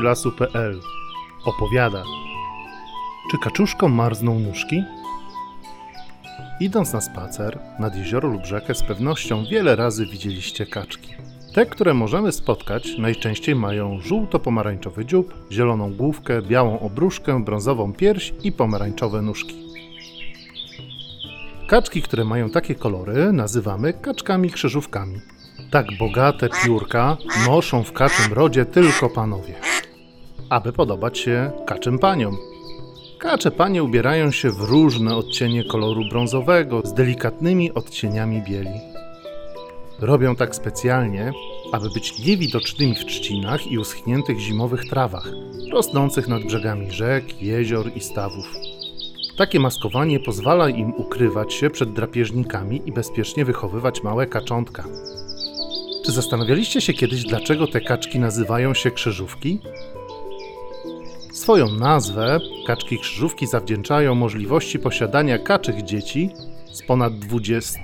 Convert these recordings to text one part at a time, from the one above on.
djlasu.pl opowiada Czy kaczuszkom marzną nóżki? Idąc na spacer nad jezioro lub rzekę z pewnością wiele razy widzieliście kaczki. Te, które możemy spotkać, najczęściej mają żółto-pomarańczowy dziób, zieloną główkę, białą obruszkę, brązową pierś i pomarańczowe nóżki. Kaczki, które mają takie kolory, nazywamy kaczkami krzyżówkami. Tak bogate piórka noszą w kaczym rodzie tylko panowie, aby podobać się kaczym paniom. Kacze panie ubierają się w różne odcienie koloru brązowego z delikatnymi odcieniami bieli. Robią tak specjalnie, aby być niewidocznymi w trzcinach i uschniętych zimowych trawach, rosnących nad brzegami rzek, jezior i stawów. Takie maskowanie pozwala im ukrywać się przed drapieżnikami i bezpiecznie wychowywać małe kaczątka. Czy zastanawialiście się kiedyś, dlaczego te kaczki nazywają się krzyżówki? Swoją nazwę kaczki krzyżówki zawdzięczają możliwości posiadania kaczych dzieci z ponad 20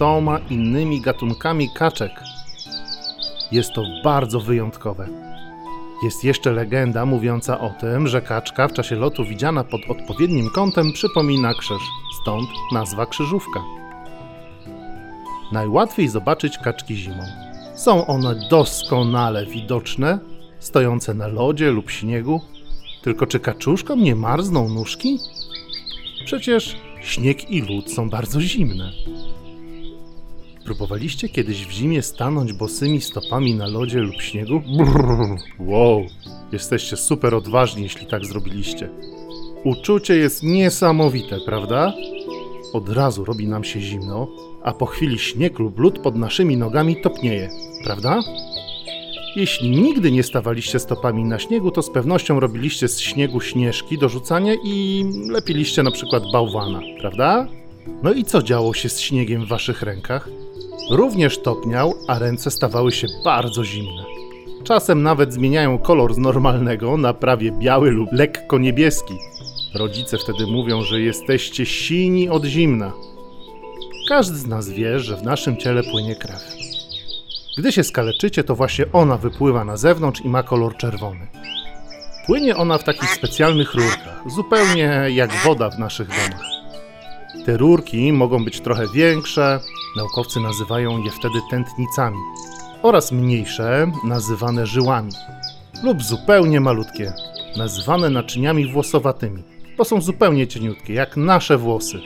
innymi gatunkami kaczek. Jest to bardzo wyjątkowe. Jest jeszcze legenda mówiąca o tym, że kaczka w czasie lotu widziana pod odpowiednim kątem przypomina krzyż, stąd nazwa krzyżówka. Najłatwiej zobaczyć kaczki zimą. Są one doskonale widoczne, stojące na lodzie lub śniegu. Tylko czy kaczuszkom nie marzną nóżki? Przecież śnieg i lód są bardzo zimne. Próbowaliście kiedyś w zimie stanąć bosymi stopami na lodzie lub śniegu? Brrr, wow, jesteście super odważni, jeśli tak zrobiliście. Uczucie jest niesamowite, prawda? Od razu robi nam się zimno, a po chwili śnieg lub lód pod naszymi nogami topnieje, prawda? Jeśli nigdy nie stawaliście stopami na śniegu, to z pewnością robiliście z śniegu śnieżki do rzucania i lepiliście na przykład bałwana, prawda? No i co działo się z śniegiem w waszych rękach? Również topniał, a ręce stawały się bardzo zimne. Czasem nawet zmieniają kolor z normalnego na prawie biały lub lekko niebieski. Rodzice wtedy mówią, że jesteście sini od zimna. Każdy z nas wie, że w naszym ciele płynie krew. Gdy się skaleczycie, to właśnie ona wypływa na zewnątrz i ma kolor czerwony. Płynie ona w takich specjalnych rurkach, zupełnie jak woda w naszych domach. Te rurki mogą być trochę większe, naukowcy nazywają je wtedy tętnicami, oraz mniejsze, nazywane żyłami, lub zupełnie malutkie, nazywane naczyniami włosowatymi, bo są zupełnie cieniutkie, jak nasze włosy.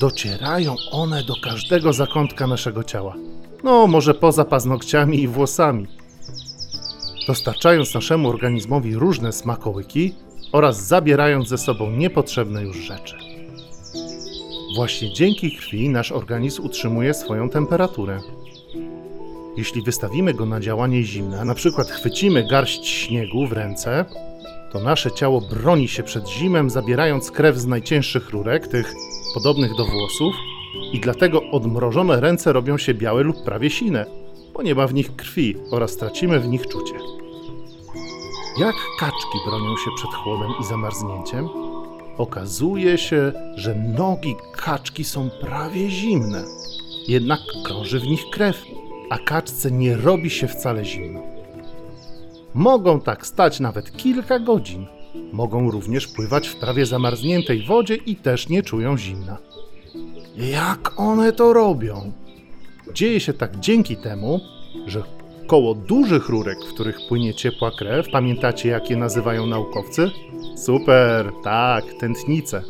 Docierają one do każdego zakątka naszego ciała. No, może poza paznokciami i włosami. Dostarczając naszemu organizmowi różne smakołyki oraz zabierając ze sobą niepotrzebne już rzeczy. Właśnie dzięki krwi nasz organizm utrzymuje swoją temperaturę. Jeśli wystawimy go na działanie zimna, na przykład chwycimy garść śniegu w ręce, to nasze ciało broni się przed zimem, zabierając krew z najcięższych rurek, tych podobnych do włosów, i dlatego odmrożone ręce robią się białe lub prawie sine, bo nie ma w nich krwi oraz tracimy w nich czucie. Jak kaczki bronią się przed chłodem i zamarznięciem? Okazuje się, że nogi kaczki są prawie zimne. Jednak krąży w nich krew, a kaczce nie robi się wcale zimno. Mogą tak stać nawet kilka godzin. Mogą również pływać w prawie zamarzniętej wodzie i też nie czują zimna. Jak one to robią? Dzieje się tak dzięki temu, że koło dużych rurek, w których płynie ciepła krew, pamiętacie jak je nazywają naukowcy? Super, tak, tętnice.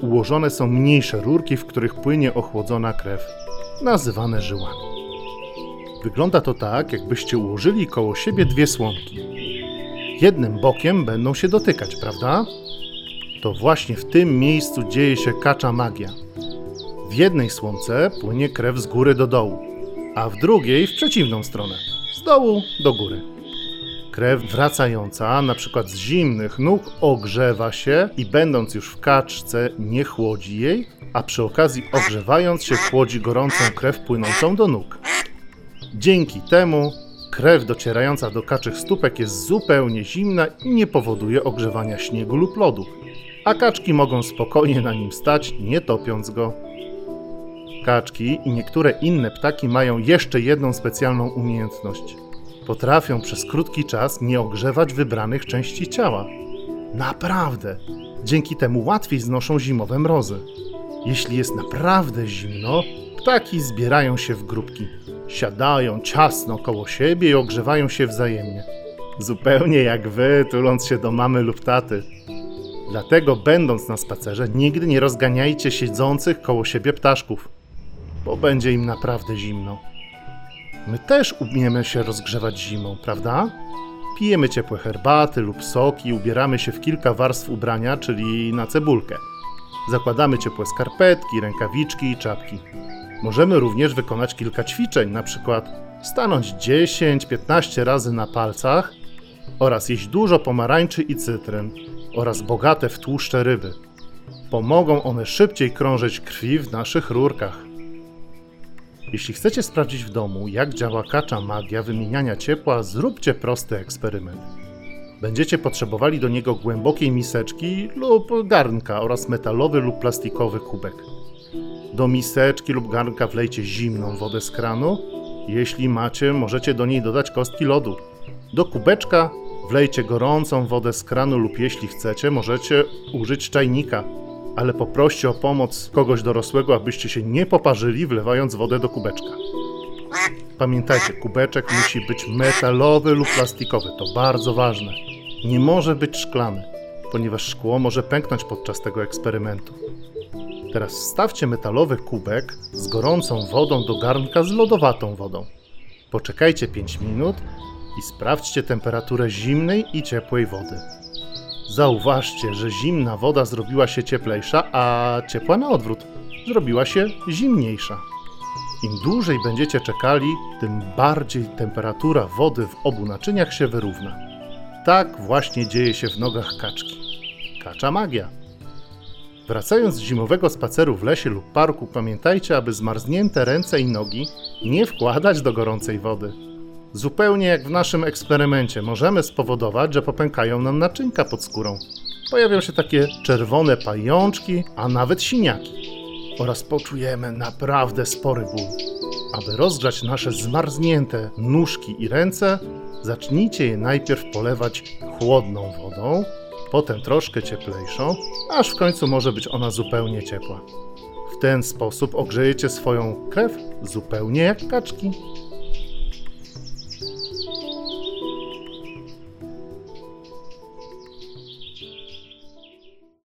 Ułożone są mniejsze rurki, w których płynie ochłodzona krew, nazywane żyłami. Wygląda to tak, jakbyście ułożyli koło siebie dwie słomki. Jednym bokiem będą się dotykać, prawda? To właśnie w tym miejscu dzieje się kacza magia. W jednej słomce płynie krew z góry do dołu, a w drugiej w przeciwną stronę, z dołu do góry. Krew wracająca, na przykład z zimnych nóg, ogrzewa się i będąc już w kaczce nie chłodzi jej, a przy okazji ogrzewając się chłodzi gorącą krew płynącą do nóg. Dzięki temu krew docierająca do kaczych stópek jest zupełnie zimna i nie powoduje ogrzewania śniegu lub lodu, a kaczki mogą spokojnie na nim stać, nie topiąc go. Kaczki i niektóre inne ptaki mają jeszcze jedną specjalną umiejętność. potrafią przez krótki czas nie ogrzewać wybranych części ciała. Naprawdę! Dzięki temu łatwiej znoszą zimowe mrozy. Jeśli jest naprawdę zimno, ptaki zbierają się w grupki. Siadają ciasno koło siebie i ogrzewają się wzajemnie. Zupełnie jak wy, tuląc się do mamy lub taty. Dlatego, będąc na spacerze, nigdy nie rozganiajcie siedzących koło siebie ptaszków, bo będzie im naprawdę zimno. My też umiemy się rozgrzewać zimą, prawda? Pijemy ciepłe herbaty lub soki, ubieramy się w kilka warstw ubrania, czyli na cebulkę. Zakładamy ciepłe skarpetki, rękawiczki i czapki. Możemy również wykonać kilka ćwiczeń, na przykład stanąć 10-15 razy na palcach oraz jeść dużo pomarańczy i cytryn oraz bogate w tłuszcze ryby. Pomogą one szybciej krążyć krwi w naszych rurkach. Jeśli chcecie sprawdzić w domu, jak działa kacza magia wymieniania ciepła, zróbcie prosty eksperyment. Będziecie potrzebowali do niego głębokiej miseczki lub garnka oraz metalowy lub plastikowy kubek. Do miseczki lub garnka wlejcie zimną wodę z kranu. Jeśli macie, możecie do niej dodać kostki lodu. Do kubeczka wlejcie gorącą wodę z kranu lub jeśli chcecie, możecie użyć czajnika, ale poproście o pomoc kogoś dorosłego, abyście się nie poparzyli, wlewając wodę do kubeczka. Pamiętajcie, kubeczek musi być metalowy lub plastikowy. To bardzo ważne. Nie może być szklany, ponieważ szkło może pęknąć podczas tego eksperymentu. Teraz wstawcie metalowy kubek z gorącą wodą do garnka z lodowatą wodą. Poczekajcie 5 minut i sprawdźcie temperaturę zimnej i ciepłej wody. Zauważcie, że zimna woda zrobiła się cieplejsza, a ciepła na odwrót zrobiła się zimniejsza. Im dłużej będziecie czekali, tym bardziej temperatura wody w obu naczyniach się wyrówna. Tak właśnie dzieje się w nogach kaczki. Kacza magia. Wracając z zimowego spaceru w lesie lub parku, pamiętajcie, aby zmarznięte ręce i nogi nie wkładać do gorącej wody. Zupełnie jak w naszym eksperymencie, możemy spowodować, że popękają nam naczynka pod skórą. Pojawią się takie czerwone pajączki, a nawet siniaki. Oraz poczujemy naprawdę spory ból. Aby rozgrzać nasze zmarznięte nóżki i ręce, zacznijcie je najpierw polewać chłodną wodą, potem troszkę cieplejszą, aż w końcu może być ona zupełnie ciepła. W ten sposób ogrzejecie swoją krew zupełnie jak kaczki.